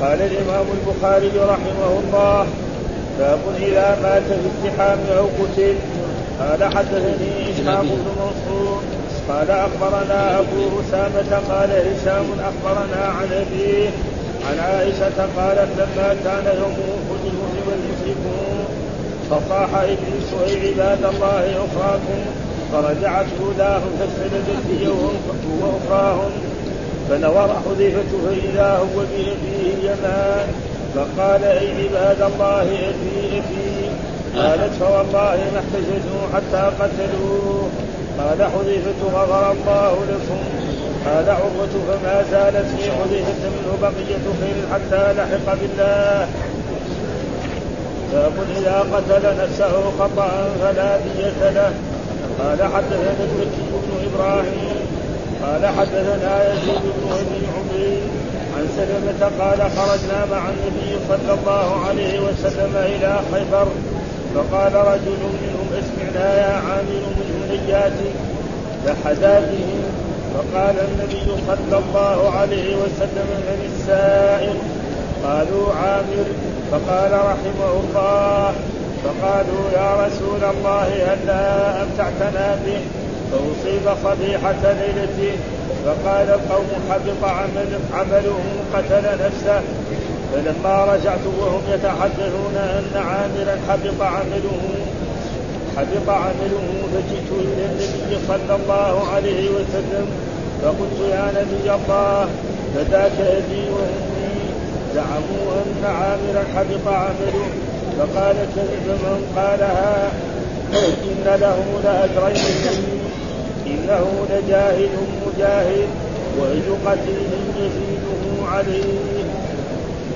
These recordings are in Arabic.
قال الإمام البخاري رحمه الله باب اذا مات في الزحام أو قتل قال حدثني إسحاق بن منصور قال أخبرنا أبو أسامة قال هشام أخبرنا عن أبيه عن عائشة قالت لما كان يوم أحد هزم المشركون فصاح ابليس اي عباد الله أخراكم فرجعت اولاهم فاستندت هي وأخراهم. فنظر حذيفة فإذا هو بأبيه اليمان فقال أي عباد الله أبي أبي قالت فوالله ما احتجزوا حتى قتلوه. قال حذيفة غفر الله لكم. قال عروة فما زالت في حذيفة منه بقية خير حتى لحق بالله. باب إذا قتل نفسه خطأ فلا دية له. قال حدثنا المكي بن إبراهيم. قال حدثنا يزيد بن ابي عن سلمة قال خرجنا مع النبي صلى الله عليه وسلم إلى خيبر فقال رجل منهم اسمعنا يا عامل من هنياتك فحدا بهم فقال النبي صلى الله عليه وسلم من السائل؟ قالوا عامر فقال رحمه الله فقالوا يا رسول الله هلا أمتعتنا به؟ فأصيب صبيحة ليلته فقال القوم حبط عمل عمله قتل نفسه. فلما رجعت وهم يتحدثون أن عاملا حبط عمله حبط عمله فجئت إلى النبي صلى الله عليه وسلم فقلت يا نبي الله فذاك أبي وأمي زعموا أن عاملا حبط عمله. فقال كذب من قالها إن له لأجرين. إنه لجاهل مجاهد وأي قتيل يزيده عليه.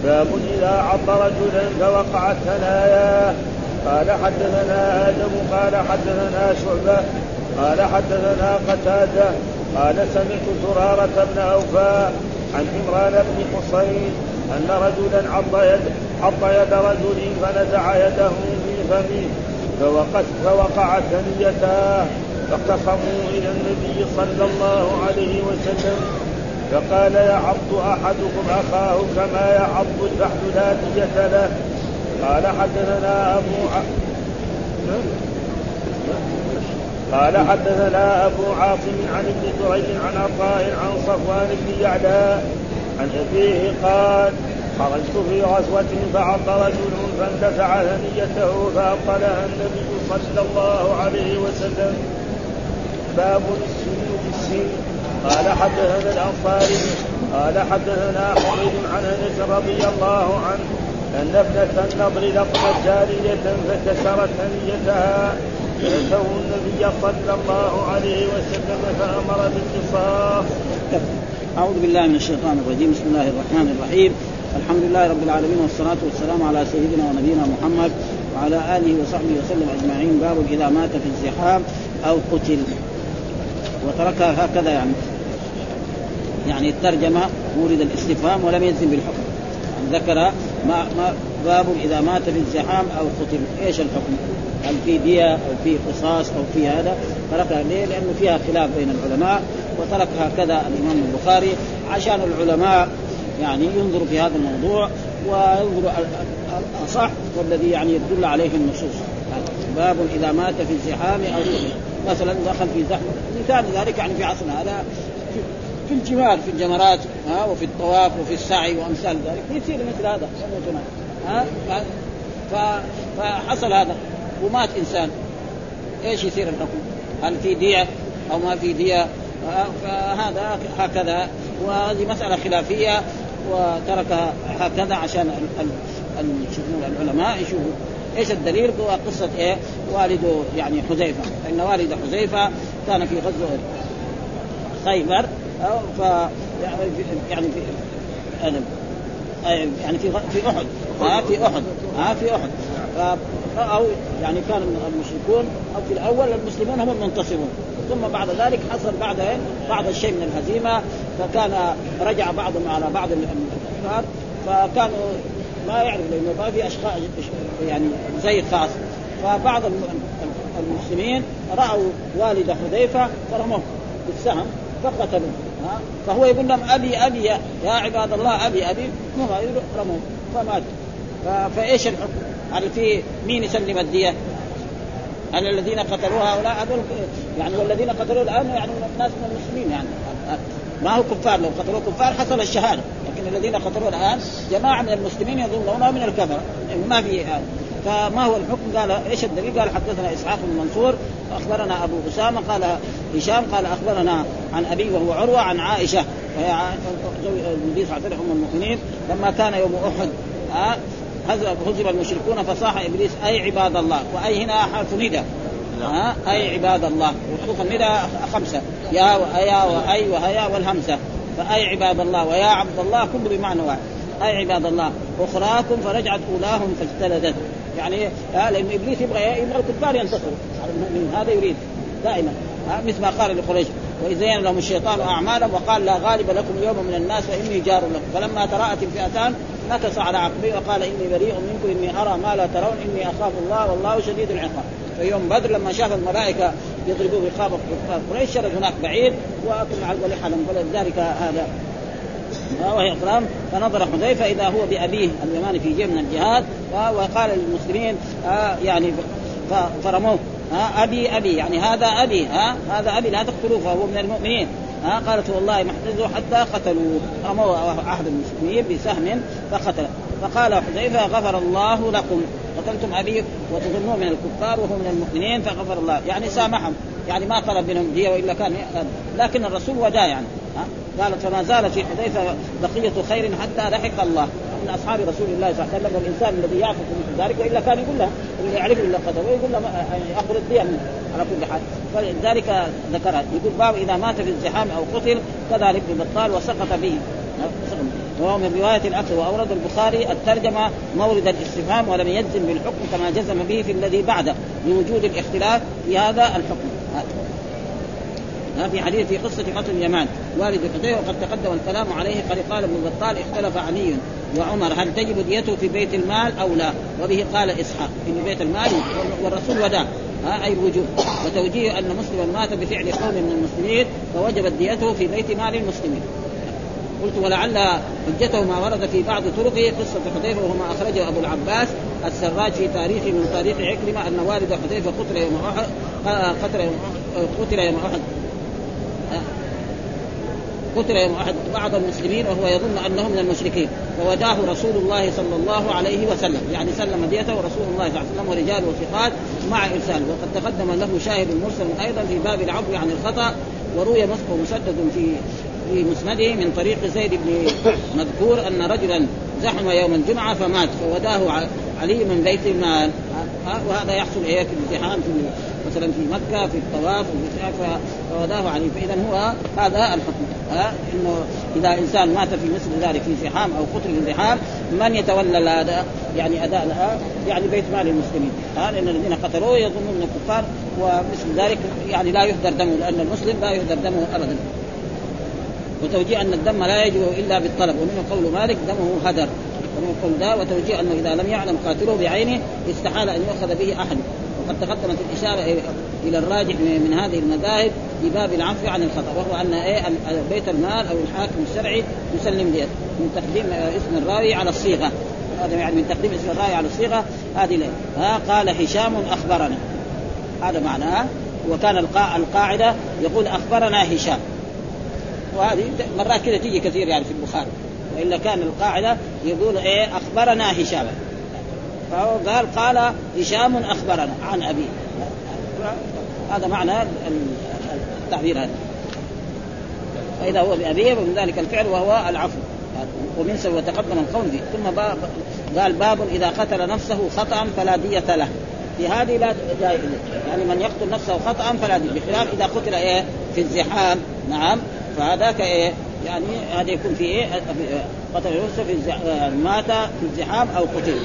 باب إذا عض رجلا فوقعت ثناياه قال حدثنا آدم قال حدثنا شعبة قال حدثنا قتادة. قال سمعت زرارة بن أوفاء عن عمران بن حصين أن رجلا عض يد عض يد رجل فنزع يده في فمه فوقت فوقعت ثنيتاه. فاختصموا إلى النبي صلى الله عليه وسلم فقال يعض أحدكم أخاه كما يعض البحر لا دية له قال حدثنا أبو. قال حدثنا أبو عاصم عن ابن جريج عن عطاء عن صفوان بن يعلى عن أبيه قال خرجت في غزوة فعض رجل فاندفع ثنيته فأبطلها النبي صلى الله عليه وسلم باب السن بالسن قال حدثنا الأنصاري قال حدثنا حميد عن أنس رضي الله عنه أن ابنة النضر لقمت جارية فكسرت ثنيتها فأتوا النبي صلى الله عليه وسلم فأمر بالقصاص. أعوذ بالله من الشيطان الرجيم، بسم الله الرحمن الرحيم، الحمد لله رب العالمين والصلاة والسلام على سيدنا ونبينا محمد وعلى آله وصحبه وسلم أجمعين، باب إذا مات في الزحام أو قتل. وتركها هكذا يعني. يعني الترجمة ورد الاستفهام ولم يلزم بالحكم. يعني ذكر ما ما باب إذا مات في الزحام أو قتل. إيش الحكم؟ هل في دية أو في قصاص أو في هذا؟ تركها ليه؟ لأنه فيها خلاف بين العلماء وتركها كذا الإمام البخاري عشان العلماء يعني ينظروا في هذا الموضوع وينظروا الأصح والذي يعني يدل عليه النصوص. باب إذا مات في الزحام قتل. مثلا دخل في زحمة. مثال ذلك يعني في عصرنا هذا في الجمار في الجمرات ها وفي الطواف وفي السعي وأمثال ذلك يصير مثل هذا ها فحصل هذا ومات إنسان إيش يصير الحكم؟ هل في دية أو ما في دية فهذا هكذا وهذه مسألة خلافية وتركها هكذا عشان العلماء يشوفوا إيش الدليل؟ هو قصة إيه؟ والد يعني حذيفة، إن والد حذيفة كان في غزوة خيبر ف يعني في يعني في في أحد. ها في أحد. ها في أحد. أو يعني كان المشركون أو في الأول المسلمون هم المنتصرون. ثم بعد ذلك حصل بعد بعض الشيء من الهزيمة. فكان رجع بعضهم على بعض الكفار فكانوا ما يعرف لأنه ما في أشخاص يعني زي خاص فبعض المسلمين رأوا والد حذيفة فرموه بالسهم فقتلوه. فهو يقول لهم أبي أبي يا, يا عباد الله أبي أبي. رموه. فمات. فإيش الحكم؟ هل في مين يسلم الدية؟ هل الذين قتلوا هؤلاء؟ هذول يعني والذين قتلوا الآن يعني ناس من المسلمين يعني. ما هو كفار لو قتلوا كفار حصل الشهادة. لكن الذين قتلوا الآن جماعة من المسلمين يظنونها من الكفره يعني ما في فما هو الحكم؟ قال إيش الدليل؟ قال حدثنا إسحاق بن منصور أخبرنا أبو أسامة قال هشام قال أخبرنا عن أبي وهو عروة عن عائشة. وهي النبي صلى الله عليه وسلم أم المؤمنين. لما كان يوم أحد هزم المشركون فصاح إبليس أي عباد الله؟ وأي هنا حرف ندى. ها أي عباد الله؟ وحروف الندى خمسة. يا ويا واي وهيا والهمزه فأي عباد الله ويا عبد الله كله بمعنى واحد. أي عباد الله أخراكم فرجعت أولاهم فاجتلدت. يعني آه لأن إبليس يبغى يبغى الكفار ينتصروا. هذا يريد. دائما. مثل ما قال لقريش وإذ زين لهم الشيطان أعمالهم وقال لا غالب لكم اليوم من الناس وإني جار لكم. فلما تراءت الفئتان نكص على عقبيه وقال إني بريء منكم إني أرى ما لا ترون إني أخاف الله والله شديد العقاب. في يوم بدر لما شاف الملائكة يضربوا رقاب قريش شرد هناك بعيد وكل على ولحلم ولذلك هذا. وهي اقرام فنظر حذيفة إذا هو بأبيه اليماني في جيب من الجهاد. وقال للمسلمين آه يعني فرموه ها أبي أبي يعني هذا أبي ها هذا أبي لا تقتلوه فهو من المؤمنين. ها قالت والله ما حتى قتلوا رموا أحد المسلمين بسهم فقتل فقال حذيفة غفر الله لكم. قتلتم أبي وتظنون من الكفار وهو من المؤمنين فغفر الله. يعني سامحهم. يعني ما طلب منهم دية وإلا كان لكن الرسول وداه يعني قالت فما زال في حذيفة بقية خير حتى لحق الله. من أصحاب رسول الله صلى الله عليه وسلم والإنسان الذي يعرف مثل ذلك وإلا كان يقول له اللي يعرف إلا قدر ويقول له أخذ الدية منه. على كل حال. فلذلك ذكرها. يقول باب إذا مات في الزحام أو قتل كذلك بطال وسقط به. وهو من رواية الأكثر وأورد البخاري الترجمة مورد الاستفهام ولم يجزم بالحكم كما جزم به في الذي بعده لوجود الاختلاف في هذا الحكم. في حديث في قصة قتل اليمان. والد حذيفة وقد تقدم الكلام عليه قد قال ابن بطال اختلف علي وعمر هل تجب ديته في بيت المال أو لا؟ وبه قال إسحاق في بيت المال والرسول وداه. ها أي الوجوب. وتوجيه أن مسلما مات بفعل قوم من المسلمين فوجبت ديته في بيت مال المسلمين. قلت ولعل حجته ما ورد في بعض طرقه قصة حذيفة وما أخرجه أبو العباس السراج في تاريخه من تاريخ عكرمة أن والد حذيفة قتل يوم أحد قتل يوم قتل يوم أحد. قتل يوم أحد. بعض المسلمين وهو يظن أنه من المشركين. فوداه رسول الله صلى الله عليه وسلم. يعني سلم ديته ورسول الله صلى الله عليه وسلم ورجال وثقات مع إرسال. وقد تقدم له شاهد مرسل أيضا في باب العفو عن الخطأ وروي مسقط مسدد في في مسنده من طريق زيد بن مذكور أن رجلا زحم يوم الجمعة فمات فوداه علي من بيت المال. وهذا يحصل إيه؟ في الازدحام في مثلا في مكة في الطواف فوداه عليه فاذا هو هذا الحكم. إنه إذا إنسان مات في مثل ذلك في زحام أو قتل في زحام من يتولى هذا؟ يعني أداء يعني بيت مال المسلمين. ها؟ لأن الذين قتلوه يظنون الكفار ومثل ذلك يعني لا يهدر دمه لأن المسلم لا يهدر دمه ابدا. وتوجيه أن الدم لا يجب إلا بالطلب ومنه قول مالك دمه هدر. ومن قول ذا وتوجيه أنه إذا لم يعلم قاتله بعينه استحال أن يؤخذ به أحد. وقد تقدمت الإشارة إلى الراجح من هذه المذاهب في باب العفو عن الخطأ وهو أن إيه بيت المال أو الحاكم الشرعي يسلم ديت من تقديم اسم الراوي على الصيغة. هذا يعني من تقديم اسم الراوي على الصيغة. هذه ليه. ها قال هشام أخبرنا. هذا معناه. وكان القاعدة يقول أخبرنا هشام. وهذه مرات كذا تيجي كثير يعني في البخاري. وإلا كان القاعدة يقول إيه أخبرنا هشام. فهو قال قال هشام أخبرنا عن أبيه. هذا معنى التعبير هذا. فإذا هو بأبيه ومن ذلك الفعل وهو العفو. ومن سوى تقدم القول به ثم باب قال باب إذا قتل نفسه خطأ فلا دية له. في هذه لا يعني من يقتل نفسه خطأ فلا دية. بخلاف إذا قتل إيه في الزحام. نعم. فهذاك إيه؟ يعني هذا يكون في إيه؟ قتل يوسف في مات في الزحام أو قتل.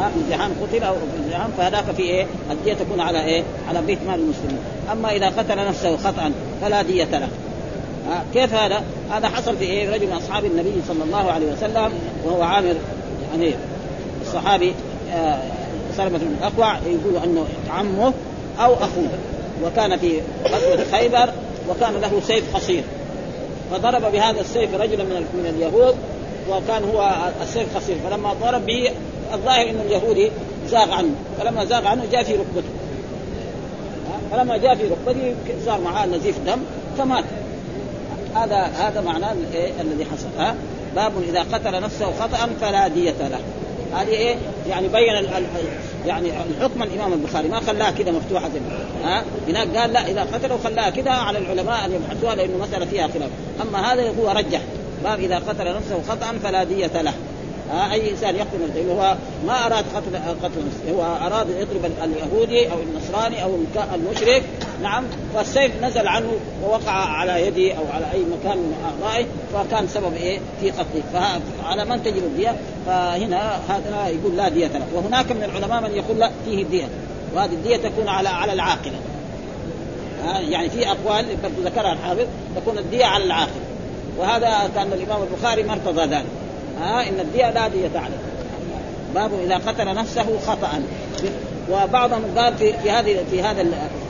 ها؟ في الزحام قتل أو في الزحام فهذاك في إيه؟ الدية تكون على إيه؟ على بيت مال المسلمين. أما إذا قتل نفسه خطأ فلا دية له. ها؟ كيف هذا؟ هذا حصل في إيه؟ رجل من أصحاب النبي صلى الله عليه وسلم وهو عامر يعني الصحابي آه سلمة بن الاكوع يقول أنه عمه أو أخوه وكان في غزوة خيبر وكان له سيف قصير. فضرب بهذا السيف رجلا من من اليهود وكان هو السيف قصير. فلما ضرب به الظاهر إن اليهودي زاغ عنه. فلما زاغ عنه جاء في ركبته. فلما جاء في ركبته صار معاه نزيف دم فمات. هذا هذا معناه إيه الذي حصل. ها؟ باب إذا قتل نفسه خطأ فلا دية له. هذه إيه؟ يعني بين ال ال يعني الحكم الإمام البخاري. ما خلاها كذا مفتوحة. زي ها؟ هناك قال لا إذا قتلوا خلاها كذا على العلماء أن يبحثوها لأنه مسألة فيها خلاف. أما هذا هو رجح. باب إذا قتل نفسه خطأ فلا دية له. ها؟ أي إنسان يقتل نفسه. هو ما أراد قتل قتل نفسه. هو أراد يضرب اليهودي أو النصراني أو المشرك نعم فالسيف نزل عنه ووقع على يدي أو على أي مكان من أعضائه فكان سبب إيه؟ في قتله. فعلى من تجب الدية؟ فهنا هذا يقول لا دية له. وهناك من العلماء من يقول لا فيه الدية وهذه الدية تكون على على العاقلة. يعني في أقوال ذكرها الحافظ تكون الدية على العاقل. وهذا كان الإمام البخاري ما ارتضى ذلك. ها؟ إن الدية لا دية عليه. باب إذا قتل نفسه خطأ. وبعضهم قال في في هذه في هذا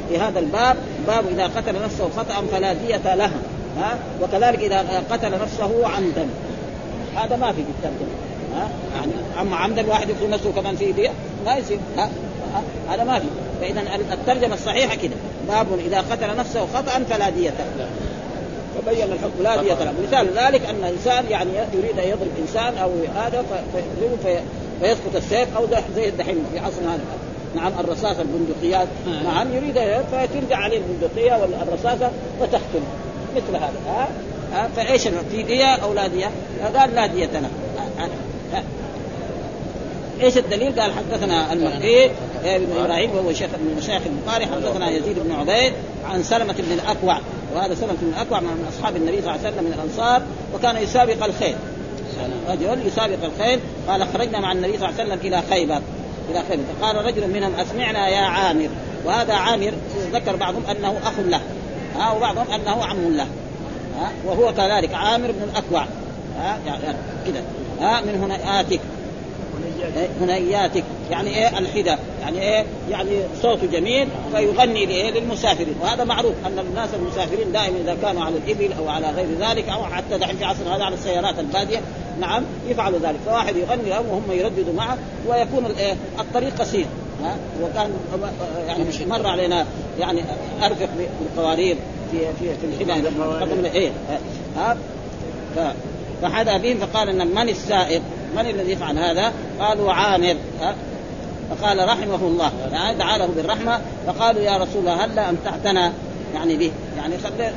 في هذا الباب باب إذا قتل نفسه خطأ فلا دية لها ها؟ وكذلك إذا قتل نفسه عمدا. هذا ما في في الترجمه ها؟ يعني أما عمدا واحد يقتل نفسه كمان في دية ما يصير هذا ما في. فاذا الترجمة الصحيحة كده. باب إذا قتل نفسه خطأ فلا دية له. فبين الحكم لا دية له. مثال ذلك أن إنسان يعني يريد أن يضرب إنسان أو هذا فيضربه في فيسقط السيف أو زي الدحين في عصرنا هذا. نعم الرصاصة البندقيات. نعم يريد فترجع عليه البندقية ولا الرصاصة مثل هذا. ها؟ ها؟ فإيش في دية أو لا دية؟ قال لا دية له إيش الدليل؟ قال حدثنا المكي بن إبراهيم وهو شيخ من مشايخ البخاري. حدثنا يزيد بن عبيد عن سلمة بن الأكوع. وهذا سلمة بن الأكوع من أصحاب النبي صلى الله عليه وسلم من الأنصار وكان يسابق الخيل. رجل يسابق الخيل قال خرجنا مع النبي صلى الله عليه وسلم إلى خيبر. إلى خيبر فقال رجل منهم أسمعنا يا عامر. وهذا عامر ذكر بعضهم أنه أخ له. ها وبعضهم أنه عم له. ها وهو كذلك. عامر بن الأكوع. ها يعني كذا ها من هنا اتك هنياتك يعني إيه؟ الحدى. يعني إيه؟ يعني صوته جميل فيغني لإيه؟ للمسافرين. وهذا معروف أن الناس المسافرين دائما إذا كانوا على الإبل أو على غير ذلك أو حتى دحين في عصر هذا على السيارات البادية نعم يفعلوا ذلك. فواحد يغني لهم وهم يرددوا معه ويكون الايه الطريق قصير ها؟ وكان يعني مش مر علينا يعني أرفق بالقوارير في في في الحدى قدم إيه؟ ها؟ فحدا بهم فقال ان من السائق؟ من الذي يفعل هذا؟ قالوا عامر. فقال رحمه الله. دعا له بالرحمة. فقالوا يا رسول الله هلا امتعتنا يعني به. يعني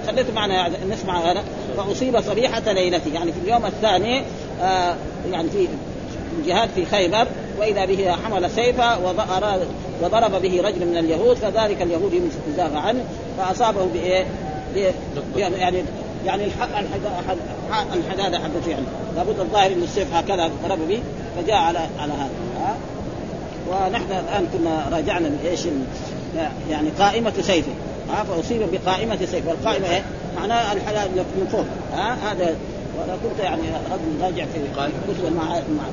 خليته معنا يعني نسمع هذا فأصيب صبيحه ليلته يعني في اليوم الثاني آه يعني في جهاد في خيبر وإذا به حمل سيفا وضرب به رجل من اليهود فذلك اليهودي زاغ عنه فأصابه بايه؟ يعني يعني الحداده حقته يعني لابد الظاهر أن السيف هكذا ضرب به فجاء على على هذا. ونحن الآن كنا راجعنا إيش؟ يعني قائمة سيفه. ها فاصيب بقائمة سيف. والقائمة إيه؟ معناها الحلال من فوق. ها؟ هذا وأنا كنت يعني راجع في كتب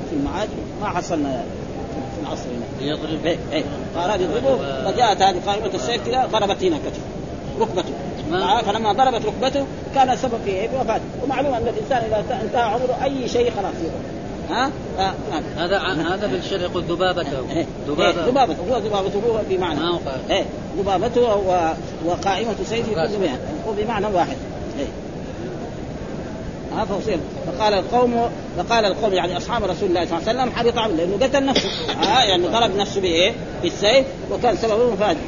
في المعاد ما حصلنا في العصر هنا يضرب. إيه إيه. فاراد يضربه فجاءت هذه قائمة السيف كذا ضربت هنا كتف ركبته. فلما ضربت ركبته كان سبب في إيه؟ وفاته. ومعلوم أن الإنسان إذا انتهى عمره أي شيء خلاص يضرب. ها؟ هذا هذا بالشرع يقول ذبابته. إيه. ذبابته ذبابته هو ذبابته هو بمعنى. إيه ذبابته وقائمة سيفه كل هو بمعنى واحد. إيه. ها فأصيب فقال القوم فقال القوم يعني أصحاب رسول الله صلى الله عليه وسلم حبط عمله لأنه قتل نفسه. ها يعني ضرب نفسه بإيه؟ بالسيف وكان سببه مفاجئ.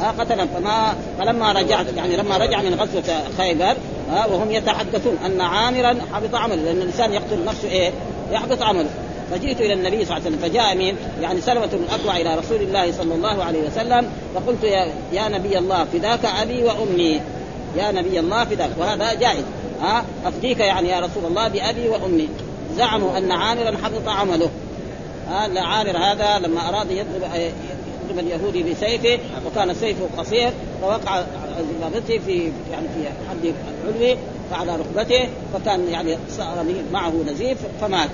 ها قتل فما فلما رجعت يعني لما رجع من غزوة خيبر ها وهم يتحدثون أن عامرا حبط عمله لأن الإنسان يقتل نفسه إيه؟ يحبط عمله فجئت إلى النبي صلى الله عليه وسلم فجاء مين؟ يعني سلمة بن الأكوع إلى رسول الله صلى الله عليه وسلم فقلت يا, يا نبي الله فداك أبي وأمي. يا نبي الله فداك. وهذا جائز. ها؟ أفديك يعني يا رسول الله بأبي وأمي. زعموا أن عامرا حبط عمله. ها؟ عامر هذا لما أراد يضرب يضرب اليهودي بسيفه وكان سيفه قصير فوقع في يعني في حد العلوي. فعلى ركبته فكان يعني صار معه نزيف فمات.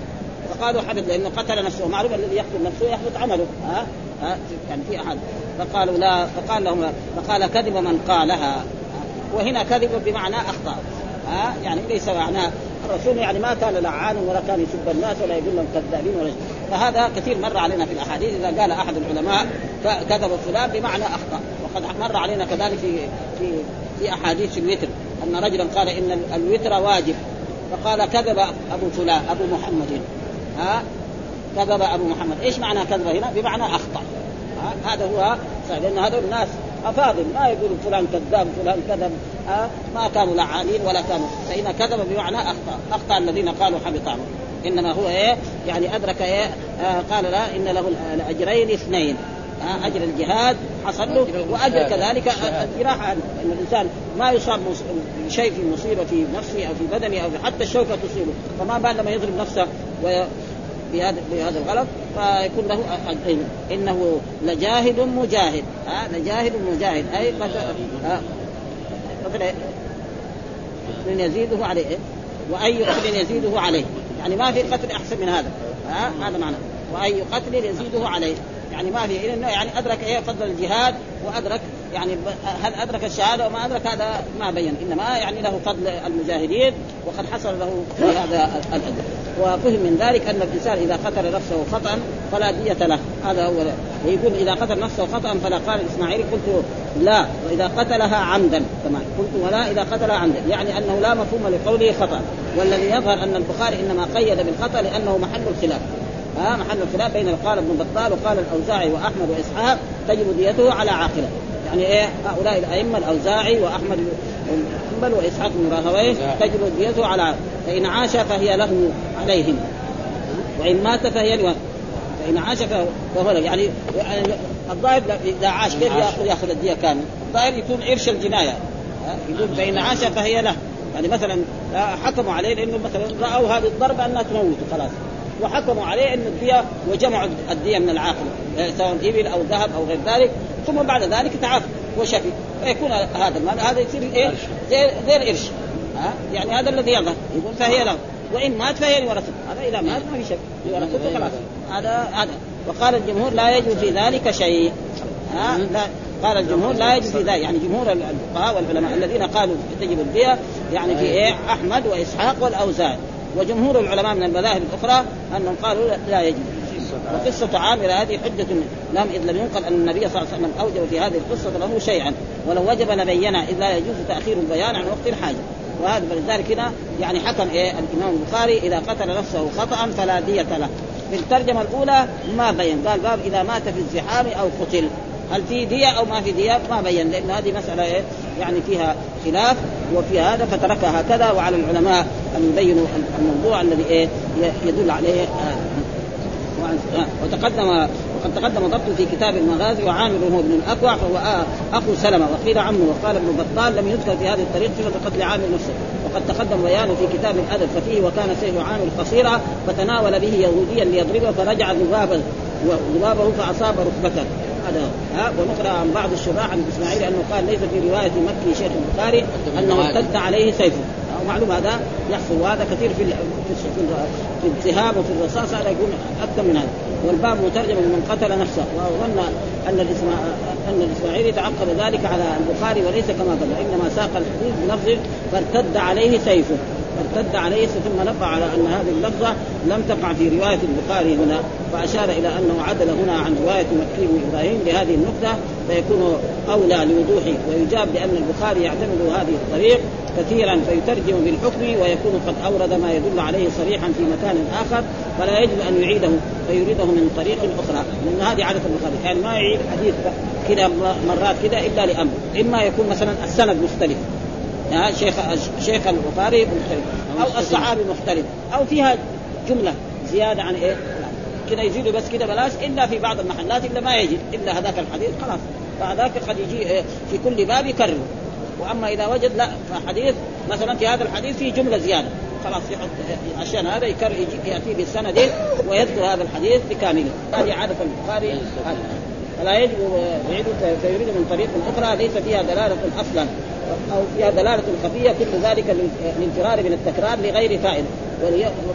فقالوا حدث لأنه قتل نفسه. معروف الذي يقتل نفسه يحبط عمله. ها؟ ها؟ يعني في أحد. فقالوا لا فقال لهم فقال كذب من قالها. وهنا كذب بمعنى أخطأ. ها؟ يعني ليس معناه. الرسول يعني ما كان لعانا ولا كان يسب الناس ولا يقول لهم كذابين ولا فهذا كثير مر علينا في الأحاديث. إذا قال أحد العلماء كذب فلان بمعنى أخطأ. وقد مر علينا كذلك في في في أحاديث الوتر. أن رجلا قال إن الوتر واجب فقال كذب أبو فلان أبو محمد. ها؟ كذب أبو محمد. إيش معنى كذب هنا؟ بمعنى أخطأ. هذا هو لأن هذول الناس أفاضل. ما يقول فلان كذاب فلان كذب. أه؟ ما كانوا لعانين ولا كانوا فإن كذب بمعنى أخطأ. أخطأ الذين قالوا حبط إنما هو إيه؟ يعني أدرك إيه؟ آه قال لا إن له الأجرين اثنين. أجر الجهاد حصل له وأجر كذلك الجراحة أن الإنسان ما يصاب بشيء في مصيبة في نفسه أو في بدنه أو حتى الشوكة تصيبه. فما بال لما يضرب نفسه بهذا بهذا الغلط فيكون له اجرين إنه لجاهد مجاهد. ها لجاهد مجاهد. أي مثلا من يزيده عليه. وأي قتل يزيده عليه. يعني ما في قتل أحسن من هذا. ها هذا معنى. وأي قتل يزيده عليه. يعني ما في انه يعني أدرك إيه فضل الجهاد وأدرك يعني هل أدرك الشهادة وما أدرك هذا ما بين إنما يعني له فضل المجاهدين وقد حصل له في هذا الاجر وفهم من ذلك أن الإنسان إذا قتل نفسه خطأ فلا دية له. هذا هو. يقول إذا قتل نفسه خطأ فلا قال الاسماعيلي قلت لا وإذا قتلها عمدا كما قلت ولا إذا قتلها عمدا يعني أنه لا مفهوم لقوله خطأ. والذي يظهر أن البخاري إنما قيد بالخطأ لأنه محل الخلاف. ها محل الخلاف بين قال ابن بطال وقال الأوزاعي وأحمد وإسحاق تجب ديته على عاقله. يعني إيه هؤلاء الأئمة الأوزاعي وأحمد بن حنبل وإسحاق بن راهويه تجب ديته على فإن عاش فهي له عليهم. وإن مات فهي له فإن عاش فهو له. يعني الظاهر إذا عاش كيف ياخذ يأخذ الدية كاملة؟ الظاهر يكون عرش الجناية. يقول فإن عاش فهي له. يعني مثلا حكموا عليه لأنه مثلا رأوا هذه الضربة أنها تموت خلاص وحكموا عليه إن الدية وجمعوا الدية من العاقل سواء إبل أو ذهب أو غير ذلك. ثم بعد ذلك تعافى وشفي. فيكون هذا المال هذا يصير إيه؟ زي زي القرش ها؟ يعني هذا الذي يظهر. يقول فهي له. وإن مات فهي لورثته. هذا إذا مات ما في شيء لورثته خلاص. هذا هذا. وقال الجمهور لا يجوز في ذلك شيء. ها؟ لا. قال الجمهور لا يجوز في ذلك. يعني جمهور الفقهاء والعلماء الذين قالوا تجب الدية يعني في إيه؟ أحمد وإسحاق والأوزاعي. وجمهور العلماء من المذاهب الأخرى أنهم قالوا لا يجب. وقصة عامر هذه حجة لم إذ لم ينقل أن النبي صلى الله عليه وسلم أوجب في هذه القصة له شيئا ولو وجب لبينا إذ لا يجوز تأخير البيان عن وقت الحاجة. وهذا فلذلك هنا يعني حكم إيه؟ الإمام البخاري إذا قتل نفسه خطأ فلا دية له. في الترجمة الأولى ما بين؟ قال باب إذا مات في الزحام أو قتل. هل في دية أو ما في دية؟ ما بين. لأن هذه مسألة إيه يعني فيها خلاف وفي هذا فتركها هكذا. وعلى العلماء أن يبينوا الموضوع الذي إيه يدل عليه. آه. وتقدم وقد تقدم ضبط في كتاب المغازي وعامر هو ابن الاكوع فهو أخو سلمة. وقيل عمه وقال ابن بطال لم يذكر في هذه الطريق صفة قتل عامر نفسه. وقد تقدم بيانه في كتاب الأدب ففيه وكان سيف عامر قصيرا فتناول به يهوديا ليضربه فرجع ذبابه ذبابه فأصاب ركبته هذا ها ونقرأ عن بعض الشراح عن إسماعيل أنه قال ليس في رواية مكي شيخ البخاري أنه ارتد عليه سيفه. ومعلوم هذا يحصل وهذا كثير في في السهام وفي الرصاص هذا يكون أكثر من هذا. والباب مترجم من قتل نفسه. وظن أن أن الاسماعيلي تعقب ذلك على البخاري وليس كما قال إنما ساق الحديث بلفظ فارتد عليه سيفه. ارتد عليه ثم نبه على أن هذه اللفظة لم تقع في رواية البخاري هنا فأشار إلى انه عدل هنا عن رواية مكي بن إبراهيم لهذه النقطة فيكون أولى لوضوحه ويجاب بأن البخاري يعتمد هذه الطريق كثيرا فيترجم بالحكم ويكون قد أورد ما يدل عليه صريحا في مكان آخر فلا يجب أن يعيده فيريده من طريق أخرى. لأن هذه عادة البخاري يعني ما يعيد حديث كذا مرات كذا إلا لأمر إما يكون مثلا السند مختلف. يعني شيخ شيخ البخاري مختلف. أو الصحابي مختلف. أو فيها جملة زيادة عن إيه؟ كذا يزيدوا بس كذا بلاش إلا في بعض المحلات الا ما يجد إلا هذاك الحديث خلاص. فهذاك قد يجي في كل باب يكرر. وأما إذا وجد لا حديث مثلا في هذا الحديث في جملة زيادة. خلاص يحط عشان هذا يكرر يأتي بالسند ويذكر هذا الحديث بكامله هذه عادة البخاري. فلا يجب يعيد فيريد من طريق أخرى ليس فيها دلالة أصلا. أو فيها دلالة خفية كل ذلك للفرار من التكرار لغير فائده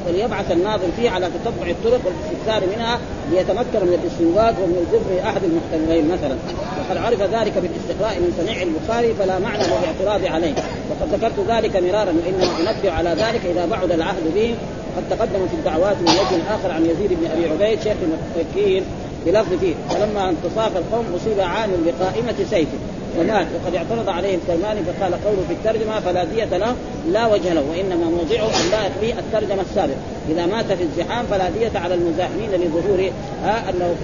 وليبعث الناظر فيه على تتبع الطرق والاستكثار منها ليتمكن من الاستنباط ومن الجبر أحد المحتملين مثلا. وقد عرف ذلك بالاستقراء من سميع البخاري فلا معنى للاعتراض عليه. وقد ذكرت ذلك مرارا وإنما أنبه على ذلك إذا بعد العهد به. قد تقدم في الدعوات من وجه آخر عن يزيد بن أبي عبيد شيخ المفكرين بلفظ فيه فلما انتصاف القوم أصيب عان بقائمة سيفه. ومات وقد اعترض عليه الكرماني فقال قوله في الترجمة فلا دية له لا وجه له وإنما موضعه ان لا يقضي الترجمة السابقة. إذا مات في الزحام فلا دية على المزاحمين لظهور أنه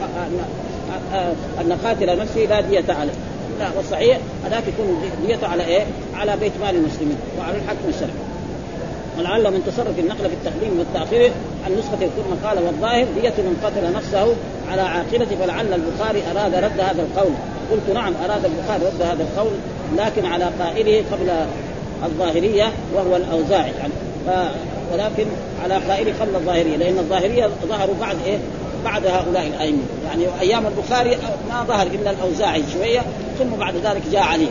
ان قاتل نفسه لا دية عليه. لا والصحيح هذاك يكون ديته على إيه؟ على بيت مال المسلمين وعلى الحكم الشرعي ولعل من تصرف النقل في التقديم والتأخير عن نسخة ثم قال والظاهر دية من قتل نفسه على عاقلته فلعل البخاري أراد رد هذا القول. قلت نعم أراد البخاري رد هذا القول لكن على قائله قبل الظاهرية وهو الاوزاعي يعني. ف... ولكن على قائله قبل الظاهرية لأن الظاهرية ظهروا بعد إيه؟ بعد هؤلاء الأئمة. يعني أيام البخاري ما ظهر إلا الاوزاعي شوية ثم بعد ذلك جاء علي.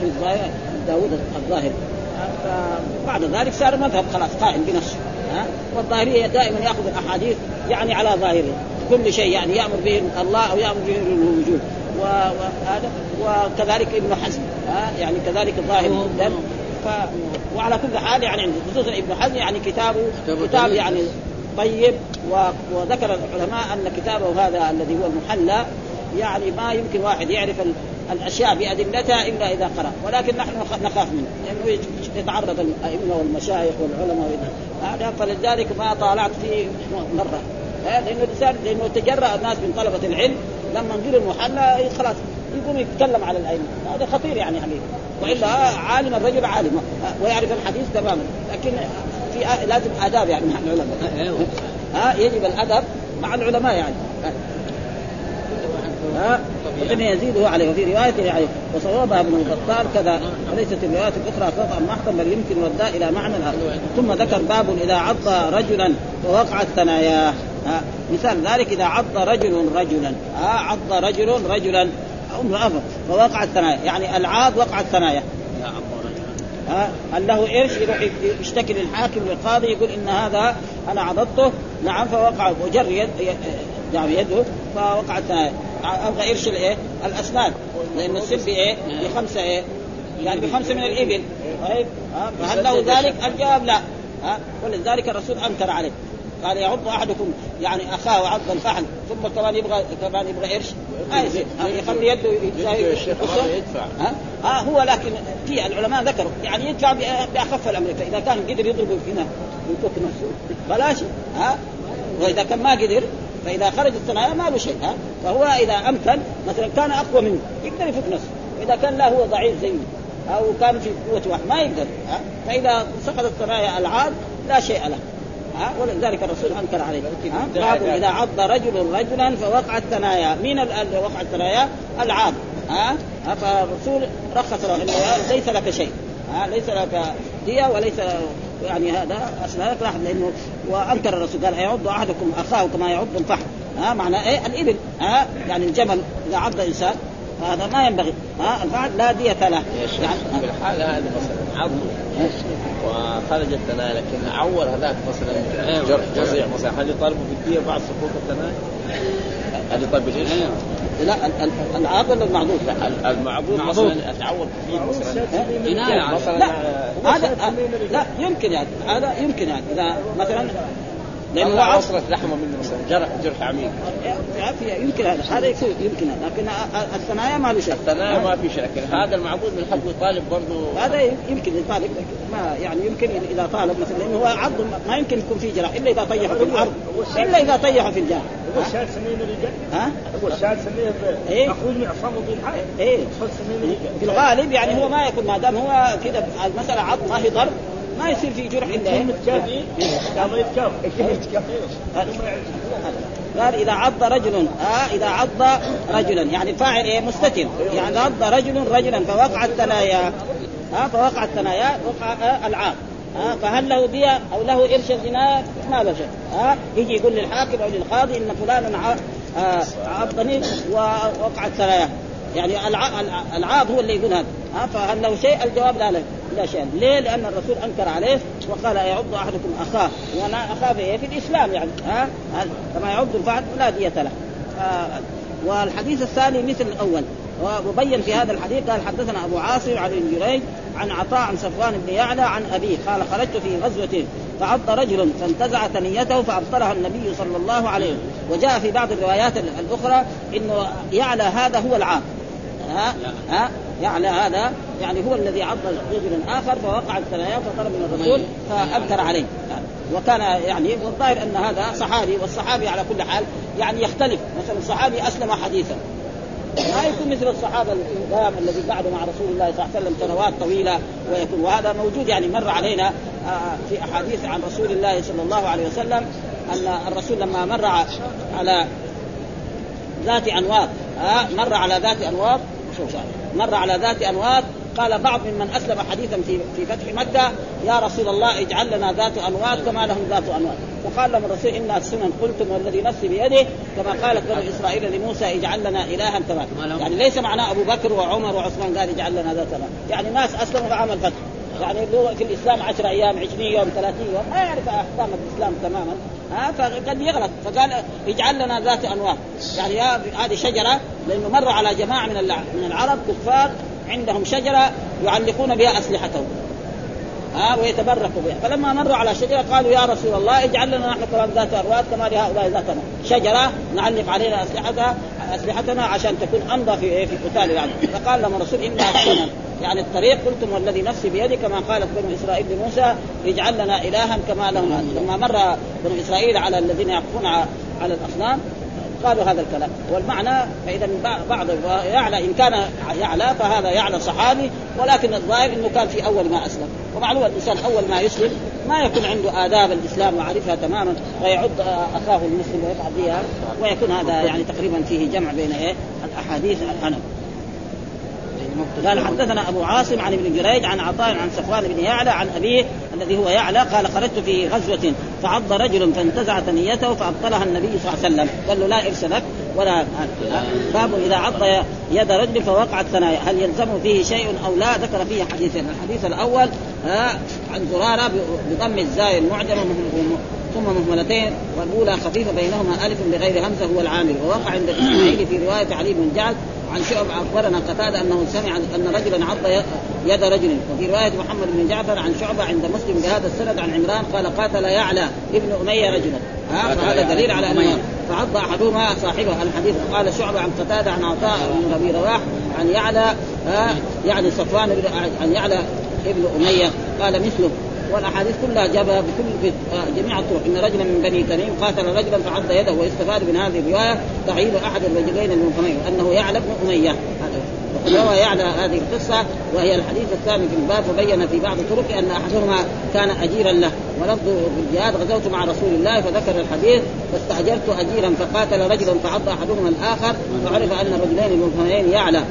في داوود الظاهري. بعد ذلك صار مذهب خلاص قائم بنفسه ها؟ والظاهرية دائما يأخذ الأحاديث يعني على ظاهره. كل شيء يعني يأمر به الله أو يأمر به الوجود. وهذا وكذلك ابن حزم ها؟ يعني كذلك الظاهر جدا. ف وعلى كل حال يعني خصوصا ابن حزم يعني كتابه كتاب يعني طيب. وذكر العلماء أن كتابه هذا الذي هو المحلى يعني ما يمكن واحد يعرف الأشياء بأدلتها إلا إذا قرأ. ولكن نحن نخاف منه لأنه يتعرض الأئمة والمشايخ والعلماء هذا فلذلك ما طالعت فيه مرة. لأنه الانسان لأنه تجرأ الناس من طلبة العلم لما نقول المحلى خلاص يقوم يتكلم على الأئمة. هذا خطير يعني حقيقة. وإلا عالم الرجل عالم ويعرف الحديث تماما. لكن في لازم آداب يعني مع العلماء. ها يجب الأدب مع العلماء يعني. ها؟ وكان يزيده عليه. وفي رواية عليه وصوابها ابن البطال كذا وليست الروايات الأخرى خطا محضا بل يمكن ردها إلى معنى اخر ثم ذكر باب إذا عض رجلا ووقعت ثناياه مثال ذلك إذا عض رجل رجلا. عض رجل رجلا أمر أمر فوقعت ثنايا يعني العاض وقعت ثنايا ها هل له قرش يروح يشتكي للحاكم والقاضي يقول إن هذا أنا عضضته نعم فوقع وجر يد يعني يده فوقعت ثنايا أبغى قرش الإيه؟ الأسنان. لأن السن بايه؟ بخمسة إيه؟ يعني بخمسة من الإبل. طيب؟ فهل له ذلك؟ الجواب لا. ها؟ ولذلك الرسول أنكر عليه. قال يعض أحدكم يعني أخاه عضا فحل ثم كمان يبغى كمان يبغى قرش؟ ما يصير يخلي يده يدفع ها؟ آه هو لكن في العلماء ذكروا يعني يدفع بأخف الامر فاذا كان قدر يضربه هنا ويفك نفسه. بلاش. ها؟ وإذا كان ما قدر فإذا خرج الثنايا ما له شيء ها؟ فهو إذا أمكن مثلا كان أقوى منه يقدر يفك نفسه. وإذا كان لا هو ضعيف زيه أو كان في قوة واحد ما يقدر ها؟ فإذا سقطت الثنايا العاد لا شيء له ها؟ ولذلك الرسول أنكر عليه باب إذا عض رجل رجلا فوقعت ثنايا مين اللي وقعت ثنايا؟ العاض ها؟ فالرسول رخص له إنه ليس لك شيء ها؟ ليس لك دية وليس يعني هذا اسنانك لحم لأنه وأنكر الرسول قال يعض أحدكم أخاه كما يعض الفحم. ها معنى إيه؟ الإبل. ها يعني الجمل إذا عض انسان هذا ما ينبغي. ها الفعل لا دية له. يعني في الحالة هذه مثلا عض وخرج الثنايا لكن عور هذاك مثلا جرح فظيع مثلا. هل يطالبوا بالدية بعد سقوط الثنايا؟ هل يطالب بايش؟ لا العاق ولا المعضوب؟ المعضوب مثلا. اتعور كثير مثلا جناية لا هذا لا يمكن يعني هذا يمكن يعني. إذا مثلا لأنه الله وصلت لحمه منه مثلا جرح جرح عميق. يمكن هذا هذا يكون يمكن هذا لكن الثنايا ما له شيء الثنايا ما في شيء لكن هذا المعبود من حق يطالب برضه هذا يمكن يطالب ما يعني يمكن اذا طالب مثلا لأنه هو عض ما يمكن يكون فيه جراح إلا إذا طيح في الأرض إلا إذا طيح في الجاه هو الشاهد سميه الرجال؟ ها؟ هو الشاهد سميه إيه؟ مأخوذ من عصامه بالحائط إيه. سميه في الغالب يعني هو ما يكون ما دام هو كذا المسألة عض ما هي ضرب. ما يصير في جرح إلا قال إذا عض رجل آه إذا عض رجلا يعني الفاعل إيه؟ مستتر. يعني عض رجل رجلا فوقعت ثنايا آه فوقعت ثنايا وقع آه العاب آه فهل له دية أو له إرش الجناية ما له شيء آه يجي يقول للحاكم أو للقاضي إن فلانا آه عضني ووقعت ثنايا يعني العاض هو اللي يقول هذا. ها فهل له شيء؟ الجواب لا لا, لا شيء. ليه؟ لأن الرسول أنكر عليه وقال يعض أحدكم أخاه. وأنا اخاه في, في الإسلام يعني. ها؟ كما يعض الفحل لا دية له. والحديث الثاني مثل الأول. وبين في هذا الحديث قال حدثنا أبو عاصم عن ابن جريج عن عطاء عن صفوان بن يعلى عن أبيه. قال خرجت في غزوة فعض رجل فانتزع ثنيته فابطلها النبي صلى الله عليه وسلم. وجاء في بعض الروايات الأخرى إنه يعلى هذا هو العام. ها؟ ها؟ يعلى هذا يعني هو الذي عض رجلا آخر فوقع الثنايا فطلب من الرسول فانكر عليه. وكان يعني والظاهر أن هذا صحابي والصحابي على كل حال يعني يختلف. مثلا الصحابي أسلم حديثا. ما يكون مثل الصحابة القدام الذي بعد مع رسول الله صلى الله عليه وسلم سنوات طويلة ويكون. وهذا موجود يعني مر علينا آه، في أحاديث عن رسول الله صلى الله عليه وسلم أن الرسول لما مر على ذات أنواط آه، مر على ذات أنواط شوف مر على ذات انواط قال بعض ممن أسلم حديثا في في فتح مكة يا رسول الله اجعل لنا ذات انواط كما لهم ذات انواط فقال لهم الرسول انها السنن قلتم والذي نفسي بيده. كما قالت بنو إسرائيل لموسى اجعل لنا الها كما يعني ليس معناه أبو بكر وعمر وعثمان قال اجعل لنا ذات انواط يعني ناس أسلموا في عام يعني في الإسلام 10 أيام 20 يوم 30 يوم ما يعرف أحكام الإسلام تماما. ها فقد يغلط. فقال اجعل لنا ذات انواط يعني هذه شجرة لأنه مر على جماعة من من العرب كفار عندهم شجرة يعلقون بها أسلحتهم. ها ويتبركوا بها. فلما مروا على شجرة قالوا يا رسول الله اجعل لنا نحن كمان ذات ارواد كما لهؤلاء ذات شجرة نعلق علينا أسلحتها أسلحتنا عشان تكون امضى في في قتال يعني. فقال لهم الرسول انها السنن يعني الطريق قلتم والذي نفسي بيدي كما قالت بنو إسرائيل لموسى اجعل لنا إلها كما لهم لما مر بنو إسرائيل على الذين يقفون على الأصنام قالوا هذا الكلام. والمعنى فإذا بعض يعلى إن كان يعلى فهذا يعلى صحابي ولكن الظاهر إنه كان في أول ما أسلم. ومعلوم الإنسان أول ما يسلم ما يكون عنده آداب الإسلام وعرفها تماما فيعد أخاه المسلم ويفعل بها ويكون هذا يعني تقريبا فيه جمع بين إيه؟ الأحاديث عنه قال حدثنا أبو عاصم عن ابن جريج عن عطاء عن صفوان بن يعلى عن أبيه الذي هو يعلى قال خرجت في غزوة فعض رجل فانتزع ثنيته فأبطلها النبي صلى الله عليه وسلم. قال له لا إرث لك ولا باب إذا عض يد رجل فوقعت ثنايا هل يلزم فيه شيء أو لا؟ ذكر فيه حديثين الحديث الأول عن زرارة بضم الزاي المعجمة ثم مهملتين والأولى خفيفة بينهما ألف بغير همزة هو العامل. ووقع عند الاسماعيلي في رواية علي بن جعد عن شعب اخبرنا قتادة أنه سمع أن رجلا عض يد رجل. وفي رواية محمد بن جعفر عن شعبة عند مسلم بهذا السند عن عمران قال قاتل يعلى ابن أمية رجلا. ها؟ فهذا دليل على أنه فعض أحدهما صاحبه الحديث. قال شعبة عن قتادة عن عطاء بن أبي رواح عن يعلى يعني صفوان عن يعلى ابن أمية. قال مثله. والأحاديث كلها جابها بكل جميع الطرق. إن رجلا من بني تميم قاتل رجلا فعض يده واستفاد من هذه الرواية تعيين أحد الرجلين المنفمين أنه يعلى بن أمية. روى يعلى هذه القصة وهي الحديث الثاني في الباب وبين في بعض الطرق أن أحدهما كان أجيرا له. ولفظ بالجهاد غزوت مع رسول الله فذكر الحديث فاستأجرت أجيرا فقاتل رجلا فعض أحدهما الآخر فعرف أن الرجلين المنفمين يعلى.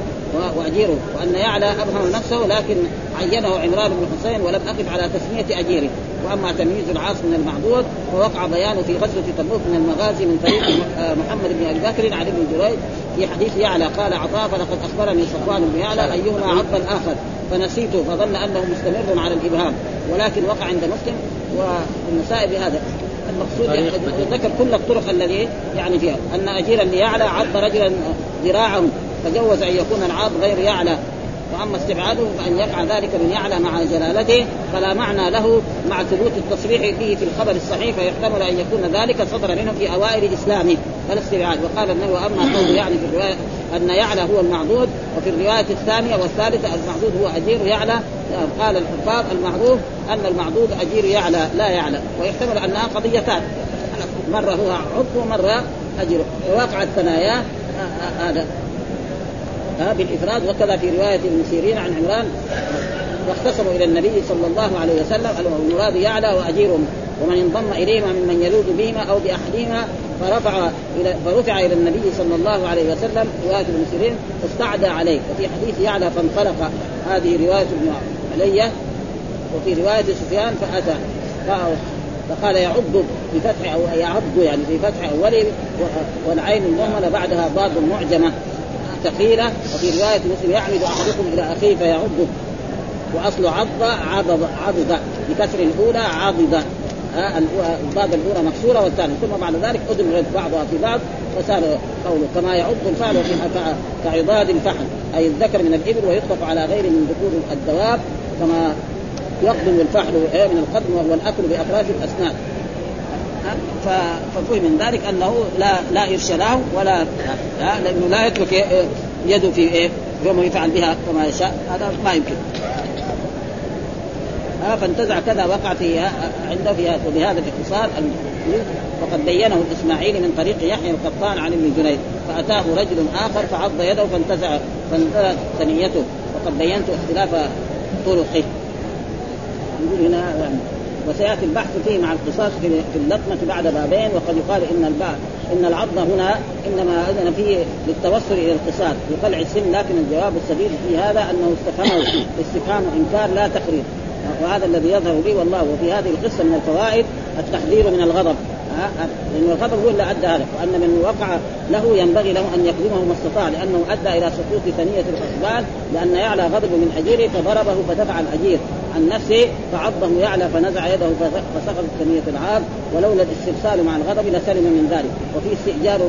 وأجيره وأن يعلى أبهم نفسه لكن عينه عمران بن حسين ولم أقف على تسمية أجيره. وأما تمييز العاص من المعبود فوقع بيانه في غزوة تبوك من المغازي من طريق محمد بن أبي بكر عن ابن جريج في حديث يعلى قال عطاء فلقد أخبرني صفوان بن يعلى أيهما عض الآخر فنسيته فظن أنه مستمر على الإبهام ولكن وقع عند مسلم والنسائي بهذا. المقصود يعني ذكر كل الطرق الذي يعني فيها. أن اجيرا ليعلى عض رجلا ذراعه فجوز أن يكون العاض غير يعلى وأما استبعاده فأن يقع ذلك من يعلى مع جلالته فلا معنى له مع ثبوت التصريح به في الخبر الصحيح فيحتمل أن يكون ذلك صدر منه في أوائل إسلامه. فلا استبعاد. وقال النبي وأما قول يعني في الرواية أن يعلى هو المعضود وفي الرواية الثانية والثالثة المعضود هو أجير يعلى قال الحفاظ المعروف أن المعضود أجير يعلى لا يعلى. ويحتمل انها قضيتان. مرة هو عضو ومره أجير. وواقع الثنايا هذا. ها بالإفراد وكذا في رواية ابن سيرين عن عمران. واختصموا إلى النبي صلى الله عليه وسلم المراد يعلى واجيرهم ومن انضم إليهما ممن يلوذ بهما أو بأحدهما. فرفع إلى فرفع إلى النبي صلى الله عليه وسلم رواية ابن سيرين فاستعدى عليه وفي حديث يعلى فانطلق هذه رواية ابن علي وفي رواية سفيان فأتى. فقال يعض بفتح أو يعض يعني في فتح أوله والعين المهملة بعدها ضاد معجمة. ثقيلة وفي رواية مسلم يعمد أحدكم إلى أخيه فيعضه. وأصل عض عضض عضض بكسر الأولى عضض الباب الأولى مكسورة والثانية. ثم بعد ذلك ادمرت بعضها في بعض وصار قوله كما يعض الفعل كعضاد الفحل أي الذكر من الإبل ويطلق على غير من ذكور الدواب كما يقدم الفحل من القدم وهو الاكل باطراف الأسنان. ففهم من ذلك أنه لا لا ارش له ولا لأنه لا يترك يده في إيه؟ يوم يفعل بها كما يشاء. هذا ما يمكن. ها فانتزع كذا وقع في عنده في بهذا الاختصار وقد بينه الاسماعيلي من طريق يحيى القطان عن ابن جنيد فأتاه رجل آخر فعض يده فانتزع فانتزعت ثنيته. وقد بينت اختلاف طرقه. يقول هنا يعني وسيأتي البحث فيه مع القصاص في اللطمه بعد بابين وقد يقال إن البعض إن العض هنا إنما أذن فيه للتوصل إلى القصاص بقلع السن لكن الجواب السديد في هذا أنه استفهمه استفهام إنكار لا تقرير وهذا الذي يظهر لي والله وفي هذه القصة من الفوائد التحذير من الغضب. لأن الغضب هو اللي أدى هذا وأن من وقع له ينبغي له أن يقدمه ما استطاع لأنه أدى إلى سقوط ثنية الحسبان لأن يعلى غضب من أجيره فضربه فدفع الأجير عن نفسه فعضه يعلى فنزع يده فسقطت ثنية العاب ولولا الاسترسال مع الغضب لسلم من ذلك. وفي استئجار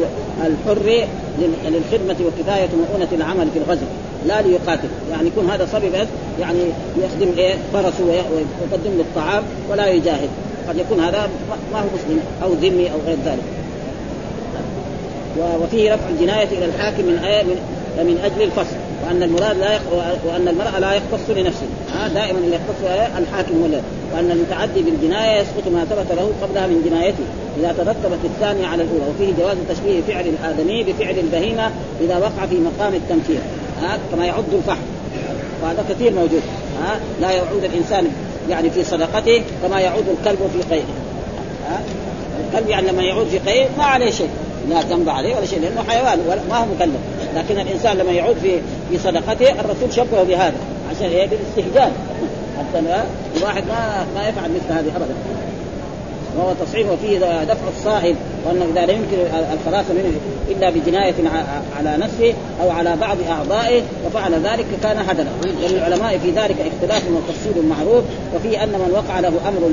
الحر للخدمة وكفاية مؤونة العمل في الغزو. لا ليقاتل. يعني يكون هذا صبي بس يعني يخدم إيه؟ فرسه ويقدم له الطعام ولا يجاهد. قد يكون هذا ما هو مسلم أو ذمي أو غير ذلك. وفيه رفع الجناية إلى الحاكم من آية من, أجل الفصل. وأن المراد لا يخ... وأن المرأة لا يختص لنفسه ها؟ دائما اللي يختص الحاكم ولا. وأن المتعدي بالجناية يسقط ما ثبت له قبلها من جنايته. إذا ترتبت الثانية على الأولى. وفيه جواز تشبيه فعل الآدمي بفعل البهيمة إذا وقع في مقام التمثيل. ها؟ كما يعد الفحم. وهذا كثير موجود. ها؟ لا يعود الإنسان يعني في صدقته كما يعود الكلب في قيئه ها؟ الكلب يعني لما يعود في قيء ما عليه شيء. لا ذنب عليه ولا شيء لأنه حيوان ما هو مكلف. لكن الإنسان لما يعود في في صدقته الرسول شبهه بهذا عشان إيه بالاستهجان حتى الواحد ما ما يفعل مثل هذه ابدا. وهو تصحيح وفيه دفع الصاحب وانه إذا لا يمكن الخلاص منه إلا بجناية على نفسه أو على بعض أعضائه وفعل ذلك كان هدنا وللعلماء في ذلك اختلاف وتفصيل معروف وفي أن من وقع له أمر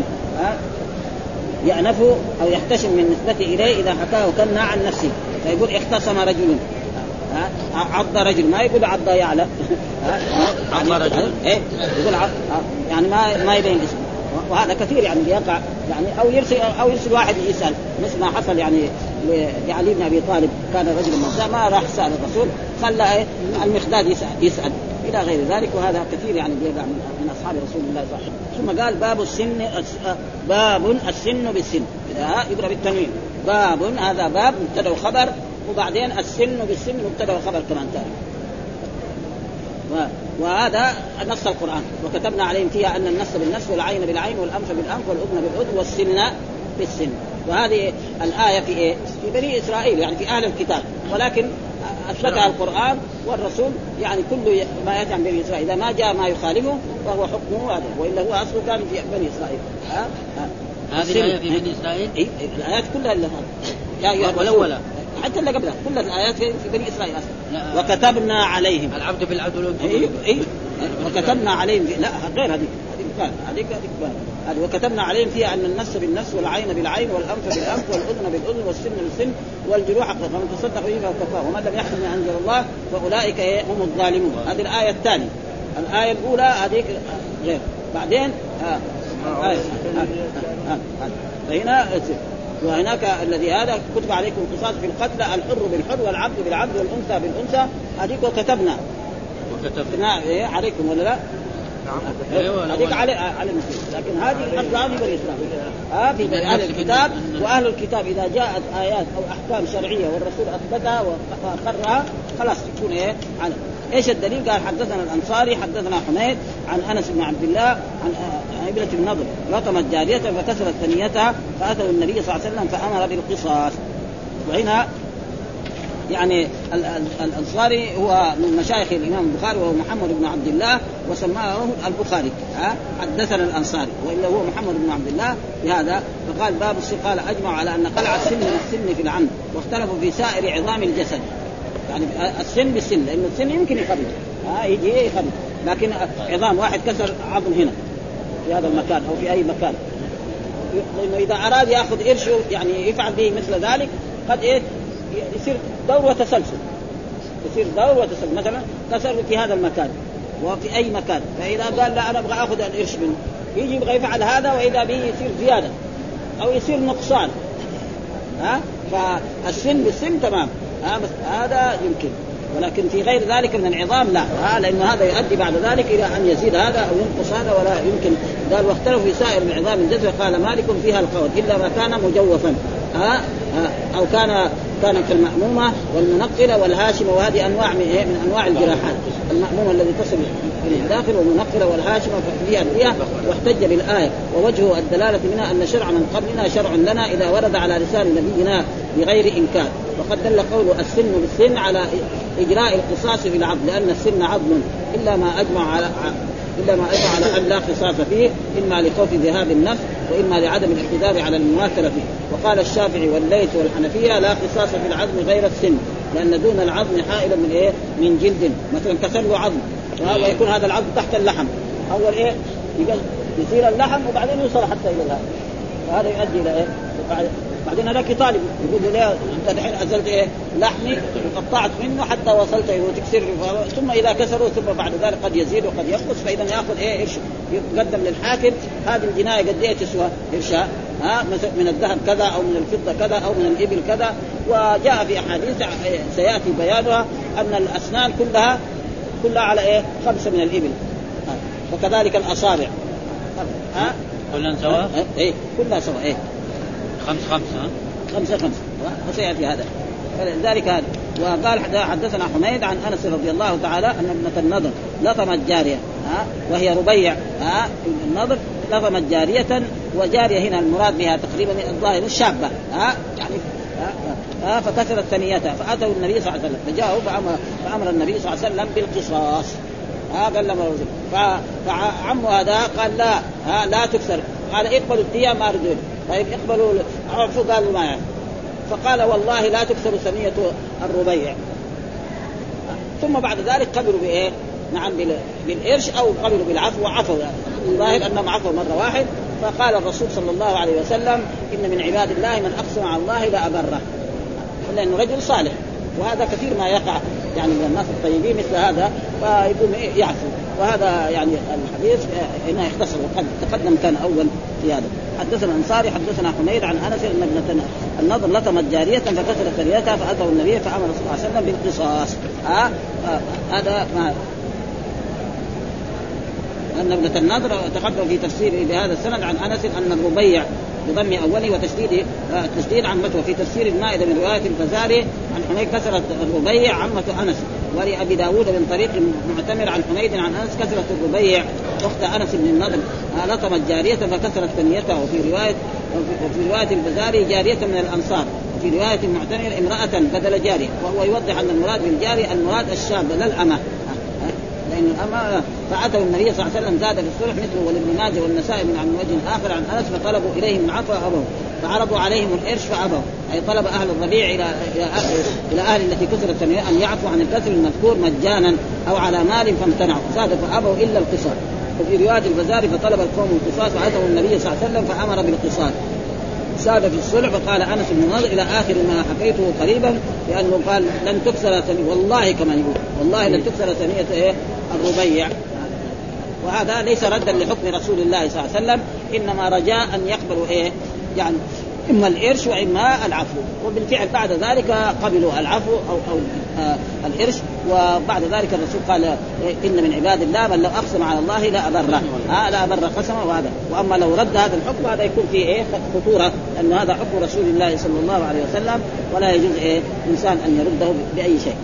يأنف أو يحتشم من نسبته إليه إذا حكاه كنا عن نفسه. فيقول اختصم رجل عض رجل. ما يقول عض يعلى عض رجل. إيه؟ يقول عض يعني ما ما يبين اسمه. وهذا كثير يعني يقع يعني أو يرسل أو يرسل واحد يسأل مثل ما حصل يعني لعلي بن أبي طالب كان رجل من ما راح سأل الرسول خلى؟ المخداد يسال يسأل. إلى غير ذلك وهذا كثير يعني بيقع من أصحاب رسول الله صلى الله عليه وسلم. ثم قال باب السن باب السن بالسن. يقرا بالتنوين باب هذا باب مبتدأ وخبر وبعدين السن بالسن مبتدأ وخبر كمان ثاني وهذا نص القرآن. وكتبنا عليهم فيها أن النص بالنص والعين بالعين والانف بالانف والأذن بالأذن والسن بالسن. وهذه الآية في إيه؟ في بني إسرائيل يعني في أهل الكتاب. ولكن اثبتها القرآن والرسول يعني كل ما ياتي عن بني إسرائيل. إذا ما جاء ما يخالفه فهو حكمه هذا وإلا هو اصله كان في بني إسرائيل. ها؟ هذه الآية في بني إسرائيل؟ إيه الآيات كلها اللي يا أيها والأولى. حتى اللي قبلها كل الآيات في بني إسرائيل أصلا. وكتبنا عليهم. العبد بالعبد اي اي وكتبنا عليهم. لا غير هذيك هذيك هذيك هذه وكتبنا عليهم فيها أن النفس بالنفس والعين بالعين والأنف بالأنف والأذن بالأذن والسن بالسن والجروح فمن تصدق به فكفاه ومن لم يحكم ما أنزل الله فأولئك هم الظالمون. هذه الآية الثانية. الآية الأولى هذيك غير. بعدين آه. آه. آه. آه. آه. فهنا وهناك الذي هذا كتب عليكم القصاص في القتلى الحر بالحر والعبد بالعبد والأنثى بالأنثى هذيك وكتبنا. وكتبنا. إيه عليكم ولا لا؟ أيوه هذيك على على المسلم لكن هذه في بني إسرائيل. ها في أهل الكتاب. وأهل الكتاب إذا جاءت آيات أو أحكام شرعية والرسول أثبتها واقرها خلاص تكون إيه على إيش الدليل؟ قال حدثنا الأنصاري حدثنا حميد عن أنس بن عبد الله عن ابنه النضر لطمت جاريه فكسرت ثنيتها فأتوا النبي صلى الله عليه وسلم فأمر بالقصاص. وهنا يعني الأنصاري هو من مشايخ الإمام البخاري وهو محمد بن عبد الله وسماه البخاري. ها؟ حدثنا الأنصاري وإلا هو محمد بن عبد الله بهذا فقال باب قال أجمع على أن قلع السن من السن في العمد واختلفوا في سائر عظام الجسد. يعني السن بالسن لأنه السن يمكن يخرج. ها يجي يخرج. لكن عظام واحد كسر عظم هنا في هذا المكان أو في أي مكان. لأنه إذا أراد يأخذ قرش يعني يفعل به مثل ذلك قد إيه؟ يصير دور وتسلسل. يصير دور وتسلسل. مثلا كسر في هذا المكان وفي أي مكان. فإذا قال لا أنا أبغى أخذ القرش منه يجي يبغى يفعل هذا وإذا به يصير زيادة أو يصير نقصان. ها فالسن بالسن تمام. ها بس هذا يمكن. ولكن في غير ذلك من العظام لا. ها لأن هذا يؤدي بعد ذلك إلى أن يزيد هذا أو ينقص هذا ولا يمكن. قال واختلفوا في سائر العظام الجزء قال مالك فيها القول إلا ما كان مجوفا. ها, أو كان كانت المأمومة والمنقلة والهاشمة وهذه أنواع من إيه؟ من أنواع الجراحات. المأمومة الذي تصل إلى الداخل والمنقلة والهاشمة فيها فيها واحتج بالآية. ووجه الدلالة منها أن شرع من قبلنا شرع لنا إذا ورد على لسان نبينا بغير إنكار. وقد دل قول السن بالسن على إجراء القصاص في العظم لأن السن عظم إلا ما أجمع على إلا ما أجمع على أن لا قصاص فيه إما لخوف ذهاب النفس وإما لعدم الاعتذار على المماثله فيه. وقال الشافعي والليث والحنفية لا قصاص في العظم غير السن لأن دون العظم حائلا من إيه؟ من جلد. مثلا كسر له عظم ويكون هذا العظم تحت اللحم. أول إيه؟ يصير اللحم وبعدين يوصل حتى إلى الهواء فهذا يؤدي إلى إيه؟ بعدين هذاك طالب يقول له ليه أنت دحين أزلت إيه؟ لحمي وقطعت منه حتى وصلت وتكسر ثم إذا كسروا ثم بعد ذلك قد يزيد وقد ينقص فإذا يأخذ إيه؟ إيش يقدم للحاكم هذه الجناية قد إيه تسوى إرشاء ها من الذهب كذا أو من الفضة كذا أو من الإبل كذا. وجاء في أحاديث سيأتي بيانها أن الأسنان كلها كلها على إيه؟ خمسة من الإبل. وكذلك الأصابع. ها؟ كلها سواء؟ إيه كلها سواء إيه. خمس خمسة خمسة خمسة. وسيأتي هذا. فلذلك هذا. وقال حدثنا حميد عن أنس رضي الله تعالى أن ابنة النضر لطمت جارية ها؟ وهي ربيع ها؟ النضر لطمت جارية وجارية هنا المراد بها تقريبا الظاهر الشابة ها؟ يعني ها؟ فكسرت ثنيتها فأتوا النبي صلى الله عليه وسلم فجاءوا فامر, فأمر النبي صلى الله عليه وسلم بالقصاص ها؟ قال له فعمه هذا قال لا ها؟ لا تكسر قال اقبلوا الدية ما ردون طيب اقبلوا عرفوا قالوا ما يعني. فقال والله لا تكسر ثنية الربيع. ثم بعد ذلك قبلوا بإيه؟ نعم بالقرش أو قبلوا بالعفو وعفوا. الظاهر أنهم عفوا مرة واحد. فقال الرسول صلى الله عليه وسلم إن من عباد الله من أقسم على الله لابره لأنه رجل صالح. وهذا كثير ما يقع يعني من الناس الطيبين مثل هذا. فيقوم يعفو. وهذا يعني الحديث هنا يختصر. وقد تقدم كان أول في هذا. حدثنا أنصاري حدثنا حميد عن أنس إن ابنة النضر لطمت جاريه فكسرت ثريتها فأتوا النبي فأمر صلى الله عليه وسلم بالقصاص. هذا ما أن ابنة النضر تقدم في تفسيره بهذا السند عن أنس أن الربيع بضم أوله وتشديد التشديد عمته في تفسير المائدة من رواية الفزاري عن حميد كسرت الربيع عمة أنس. ولابي داود من طريق معتمر عن حميد عن أنس كسرت الربيع اخت أنس بن النضر. لطمت جارية فكسرت ثنيتها وفي روايه وفي رواية البزاري جارية من الأنصار. وفي رواية المعتمر امرأة بدل جارية. وهو يوضح أن المراد بالجاري المراد الشاب لا الامه لأن الأمة فأتوا النبي صلى الله عليه وسلم زاد في الصلح مثله ولابن ماجه والنسائي من عن وجه آخر عن أنس فطلبوا إليهم العفو ابوا فعرضوا عليهم القرش فابوا أي طلب أهل الربيع إلى إلى إلى أهل التي كسرت أن يعفوا عن الكسر المذكور مجانا أو على مال فامتنعوا. زاد فأبوا إلا القصاص. وفي رواية البزاري فطلب القوم القصاص فاتوا النبي صلى الله عليه وسلم فأمر بالقصاص. ساد في الصلح فقال أنس بن نضر إلى آخر ما حكيته قريبا لأنه قال لن تكسر ثنية والله كما يقول. والله لن تكسر ثنية إيه؟ الربيع. وهذا ليس ردا لحكم رسول الله صلى الله عليه وسلم إنما رجاء أن يقبلوا إيه؟ يعني إما القرش وإما العفو. وبالفعل بعد ذلك قبلوا العفو أو أو آه القرش وبعد ذلك الرسول قال إن من عباد الله من لو أقسم على الله لا أبره. آه لا ابر قسمه وهذا. وأما لو رد هذا الحكم هذا يكون فيه إيه؟ خطورة. ان هذا حكم رسول الله صلى الله عليه وسلم ولا يجوز إيه؟ إنسان أن يرده بأي شيء.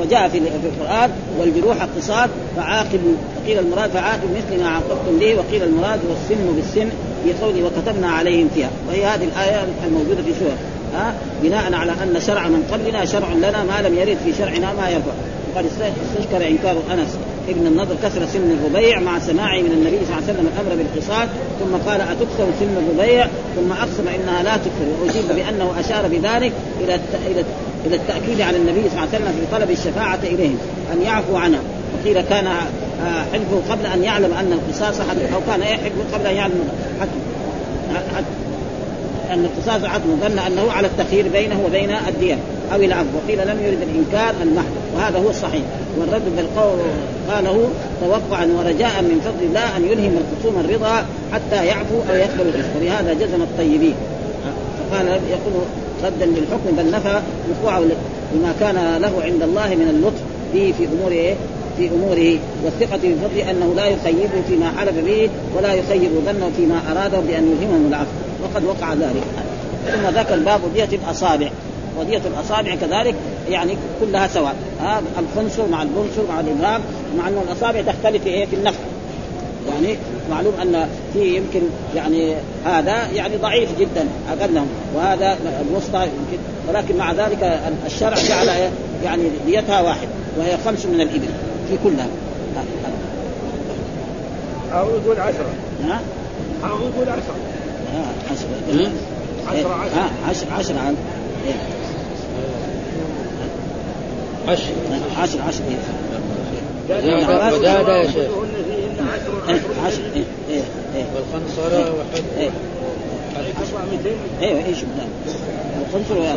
وجاء في القرآن والجروح قصاد فعاقبوا وقيل المراد فعاقب مثل ما عاقبتم به وقيل المراد والسن بالسن في قوله وكتبنا عليهم فيها. وهي هذه الآية الموجودة في سورة ها؟ بناء على أن شرع من قبلنا شرع لنا ما لم يرد في شرعنا ما يرفع. وقد استشكر إنكار أنس ابن النضر كسر سن الربيع مع سماعه من النبي صلى الله عليه وسلم الأمر بالقصاص ثم قال أتكسر سن الربيع؟ ثم أقسم إنها لا تكسر. وأجيب بأنه أشار بذلك إلى إلى إلى التأكيد على النبي صلى الله عليه وسلم في طلب الشفاعة إليهم أن يعفو عنها وقيل كان آه، حلفه قبل أن يعلم أن القصاص حتم أو كان يحلف قبل أن يعلم حتم أن القصاص حتم ظن أنه على التخيير بينه وبين الدين أو العفو وقيل لم يرد الإنكار المحض وهذا هو الصحيح. والرد بالقول قاله توقعا ورجاء من فضل الله أن يلهم الخصوم الرضا حتى يعفو أو يقبل الرزق ولهذا جزم الطيبين. فقال يقول ردا للحكم بل نفى وقوعه لما كان له عند الله من اللطف به في أمور إيه؟ في أموره والثقة بفضله أنه لا يخيبه فيما حلف به ولا يخيب ظنه فيما أراده بأن يلهمهم العفو. وقد وقع ذلك. ثم ذكر باب دية الأصابع. ودية الأصابع كذلك يعني كلها سواء. هذا الخنصر مع البنصر مع الابهام مع أن الأصابع تختلف إيه؟ في النفع. يعني معلوم أن في يمكن يعني هذا يعني ضعيف جدا أقلهم وهذا الوسطى يمكن ولكن مع ذلك الشرع جعل يعني ديتها واحد وهي خمس من الإبل في كلها. أو يقول عشرة ها؟ أو يقول عشرة. آه عشرة عشرة عشرة. آه عشرة عشرة عن إيه. عشر عشرة عشرة. ودادة ودادة يا شيخ فيهن عشر إيه، عشرة إيه إيه إيه. والخنصرة وحد إيه. أربع مئتين أيوه إيش ويا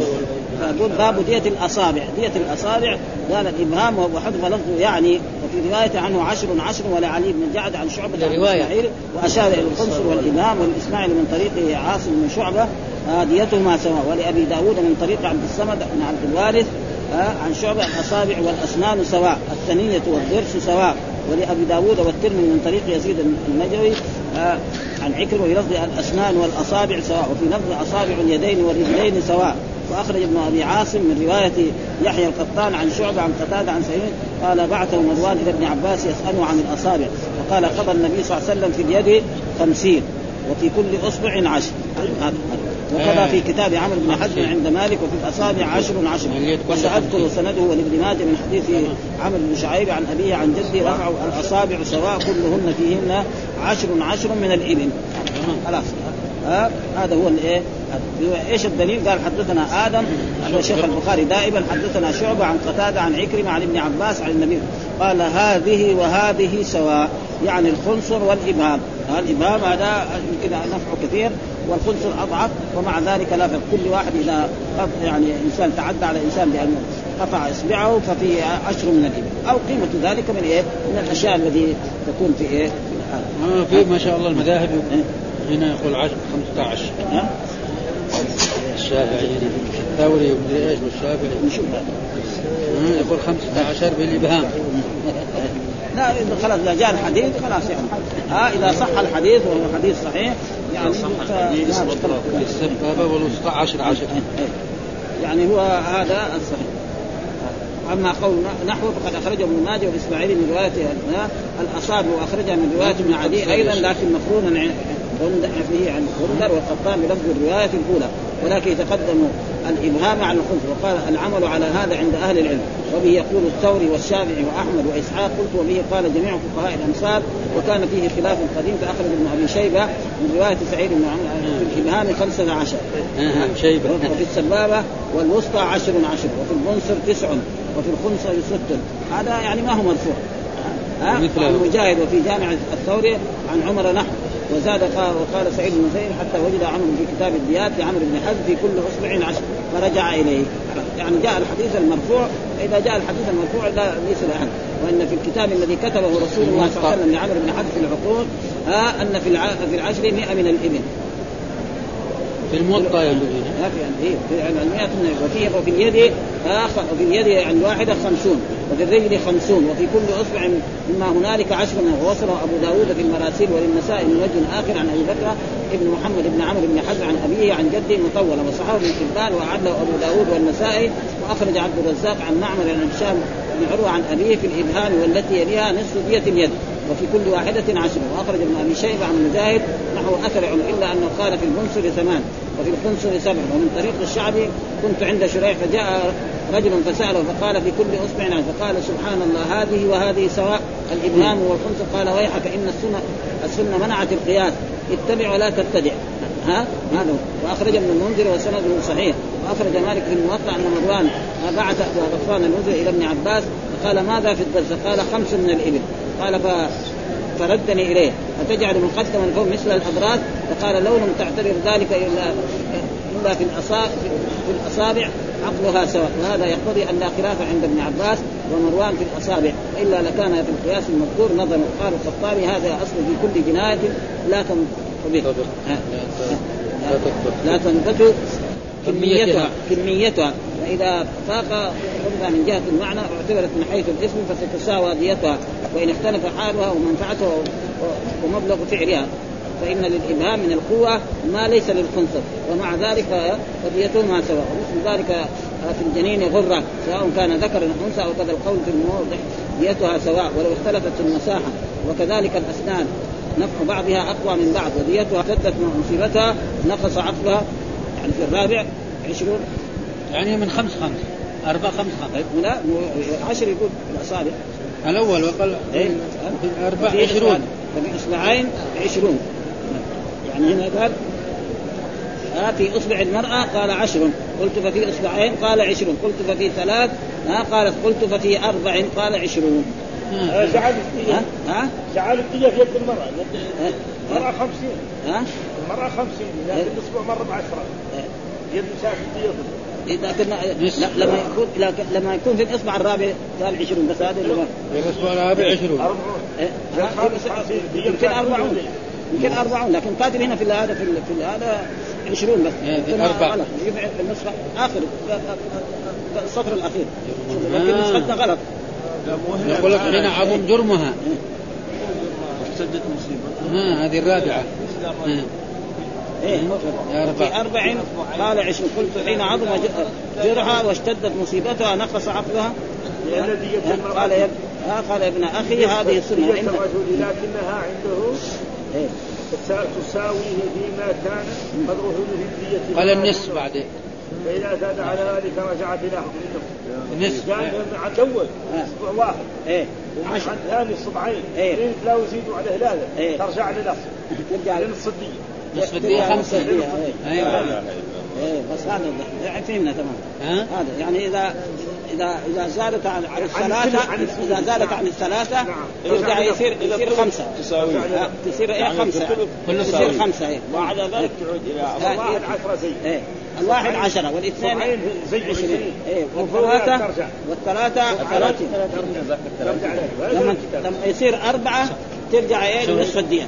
فيقول باب دية الأصابع. دية الأصابع قال الإبهام وحذف لفظه يعني وفي رواية عنه عشر عشر ولا علي بن جعد عن شعبة عن رواية. إسماعيل وأشار إلى الخنصر والإبهام والإسماعيل من طريق عاصم بن شعبة. آه، ديتهما سواء ولأبي داود من طريق عبد الصمد بن عبد الوارث. آه، عن شعبة الأصابع والأسنان سواء. الثنية والضرس سواء. ولأبي داود والترمذي من طريق يزيد المجوي آه، عن عكرمة بلفظ الأسنان والأصابع سواء وفي لفظ أصابع اليدين والرجلين سواء. وأخرج ابن أبي عاصم من رواية يحيى القطان عن شعبة عن قتادة عن سعيد قال بعثه مروان إلى ابن عباس يسأله عن الأصابع فقال قضى النبي صلى الله عليه وسلم في اليد خمسين وفي كل أصبع عشر. وقضى في كتاب عمرو بن حزم عند مالك وفي الأصابع عشر عشر. وساذكر سنده ولابن ماجه من حديث عمرو بن شعيب عن أبيه عن جده رفعوا الأصابع سواء كلهن فيهن عشر عشر من الإبل. خلاص. ها هذا هو الإيه؟ إيش الدليل؟ قال حدثنا آدم هذا شيخ البخاري دائما. حدثنا شعبة عن قتادة عن عكرمة عن ابن عباس عن النبي. قال هذه وهذه سواء. يعني الخنصر والإبهام. الابهام هذا يمكن نفعه كثير والخنصر أضعف ومع ذلك لا فرق كل واحد إذا يعني إنسان تعدى على إنسان بانه قطع إصبعه ففي عشر من الإبل. أو قيمة ذلك من إيه؟ من الأشياء الذي تكون في إيه؟ آه في ما شاء الله المذاهب. هنا يقول عشر 15 ها؟ الشافعي الثوري ومدري إيش والشافعي. نشوف. آه، يقول 15 بالابهام لا خلاص اذا جاء الحديث خلاص يعني. ها إذا صح الحديث وهو حديث صحيح يعني هذا خلاص. السبابه والوسطى 10 10 يعني هو هذا الصحيح. أما قول نحو فقد أخرجه ابن ماجه والاسماعيلي من رواية الاصابع وأخرجها من رواية ابن عدي أيضا لكن مقرونا فيه عن غندر والقطان بلفظ الرواية الأولى ولكن يتقدم الإبهام عن الخنث وقال العمل على هذا عند أهل العلم وبه يقول الثوري والشافعي وأحمد وإسحاق قلت وبه قال جميع فقهاء الامصار وكان فيه خلاف قديم فأخرج ابن أبي شيبة من رواية سعيد بن عمرو في الإبهام خمسة عشر. آه، شيبة. وفي السبابة والوسطى عشر عشر وفي البنصر تسع وفي الخنصر ست. هذا يعني ما هو مرفوع. ها. عن مجاهد وفي جامع الثوري عن عمر نحو. وزاد قال وقال سعيد بن زيد حتى وجد عمرو في كتاب الديات لعمرو بن حزم في كل اصبع عشر فرجع إليه يعني جاء الحديث المرفوع اذا جاء الحديث المرفوع لا ليس له وإن في الكتاب الذي كتبه رسول الله صلى الله عليه وسلم لعمرو بن حزم في العقود ها أن في. في العشر 100 من الإبل في الموطأ لا في إيه في المئة وفي وفي اليد وفي اليد يعني الواحدة خمسون وفي الرجل خمسون وفي كل أصبع مما هنالك عشر ووصله أبو داود في المراسيل وللنساء من وجه آخر عن أبي بكر ابن محمد بن عمرو بن حزم عن أبيه عن جده مطولا وصححه ابن حبان وأعده أبو داود والنسائي وأخرج عبد الرزاق عن معمر عن هشام بن عروة عن أبيه في الإبهام والتي يليها نصف دية اليد. وفي كل واحدة عشر وأخرج ابن أبي شيبة عن مجاهد نحو أثر عمر إلا أنه قال في البنصر ثمان وفي الخنصر سبع. ومن طريق الشعبي كنت عند شريح فجاء رجل فسأله فقال في كل نعم فقال سبحان الله هذه وهذه سواء الابهام والخنث قال ويحك إن السنة السنة منعت القياس. اتبع ولا تبتدع ها؟ هذا وأخرج ابن المنذر وسنده صحيح. وأخرج مالك في الموطا ان مروان بعث ابو غفران المنذر إلى ابن عباس فقال ماذا في الدرس؟ قال خمس من الإبل. قال ف فردني إليه. فتجعل مقدما الفم مثل الأبراج؟ فقال لو لم تعتبر ذلك الا إلا في الاصابع في الأصابع عقلها سواء. وهذا يقتضي أن لا خلاف عند ابن عباس ومروان في الأصابع. وإلا لكان في القياس المذكور نظرا قال الخطابي هذا أصل في كل جناية لا تنطبق لا تنبت كميتها. كميتها. فإذا فاق ربما من جهة المعنى اعتبرت من حيث الاسم فستساوى ديتها وإن اختلف حالها ومنفعتها ومبلغ فعلها. فإن للإبهام من القوة ما ليس للخنثى ومع ذلك فديتهما سواء. ومثل ذلك في الجنين غرة سواء كان ذكرا أو أنثى أو كذا القول في الموضع ديتها سواء ولو اختلفت في المساحة. وكذلك الأسنان نفع بعضها أقوى من بعض وديتها اشتدت مصيبتها نقص عقلها. يعني في الرابع عشرون يعني من خمس خمس. أربع خمس خمس. لا عشر يقول الأصابع الأول وقال إيه؟ أربع عشرون. ففي إصبعين عشرون. يعني هنا قال آه في أصبع المرأة قال عشر قلت ففي إصبعين قال عشرون. قلت ففي ثلاث آه قالت قلت ففي أربع قال عشرون. جعل ها؟ ها؟ جعل الدية في يد المرأة. ها؟ المرأة خمسين. ها؟ المرأة خمسين إيه. الأسبوع مرة بعشرة يد مساك الدية لا لما يكون لما يكون في الإصبع الرابع قال 20 بس هذا اللي الأسبوع الرابع عشرون. أربعون. إيه، ها، يمكن 40 يمكن 40 لكن كاتب هنا في هذا في هذا 20 بس. إيه،. غلط. النسخه آخر. السطر الأخير. لكن. نسختنا غلط. يقول لك هنا عظم جرمها. اشتدت مصيبه ها هذه الرابعة. رب. في أربع قال عشرين قلت حين عظم ج- جرحها واشتدت مصيبتها نقص عقلها. قال يا آه قال ابن أخي هذه السنة. إن لكنها عنده إيه. تسا- تساويه فيما كان قدره الدية. قال النصف بعدين فإذا زاد على ذلك رجعت إلى حكم النصف. النصف. كان مع الأول آه. أسبوع واحد. إيه. ومع الثاني صبعين إيه. إيه. لا يزيدوا على هلاله إيه. ترجع للأصل ترجع. لنص الدية. نصف الدية خمسة. إيه. أيوة. إيه بس هذا يعني فهمنا تمام ها؟ هذا. يعني اذا اذا إذا زادت عن السنة. إذا زادت نعم. عن الثلاثة نعم. يرجع يصير يصير خمسة. تساوي. آه، تصير إيه؟ خمسة. كله تصير. خمسة إيه؟ وبعد ذلك تعود إلى آه، واحد عشرة زي. إيه. الواحد عشرة والاثنين زي عشرين. إيه. والثلاثة والثلاثة ثلاثين. لما يصير أربعة ترجع إيه؟ لنصف الدين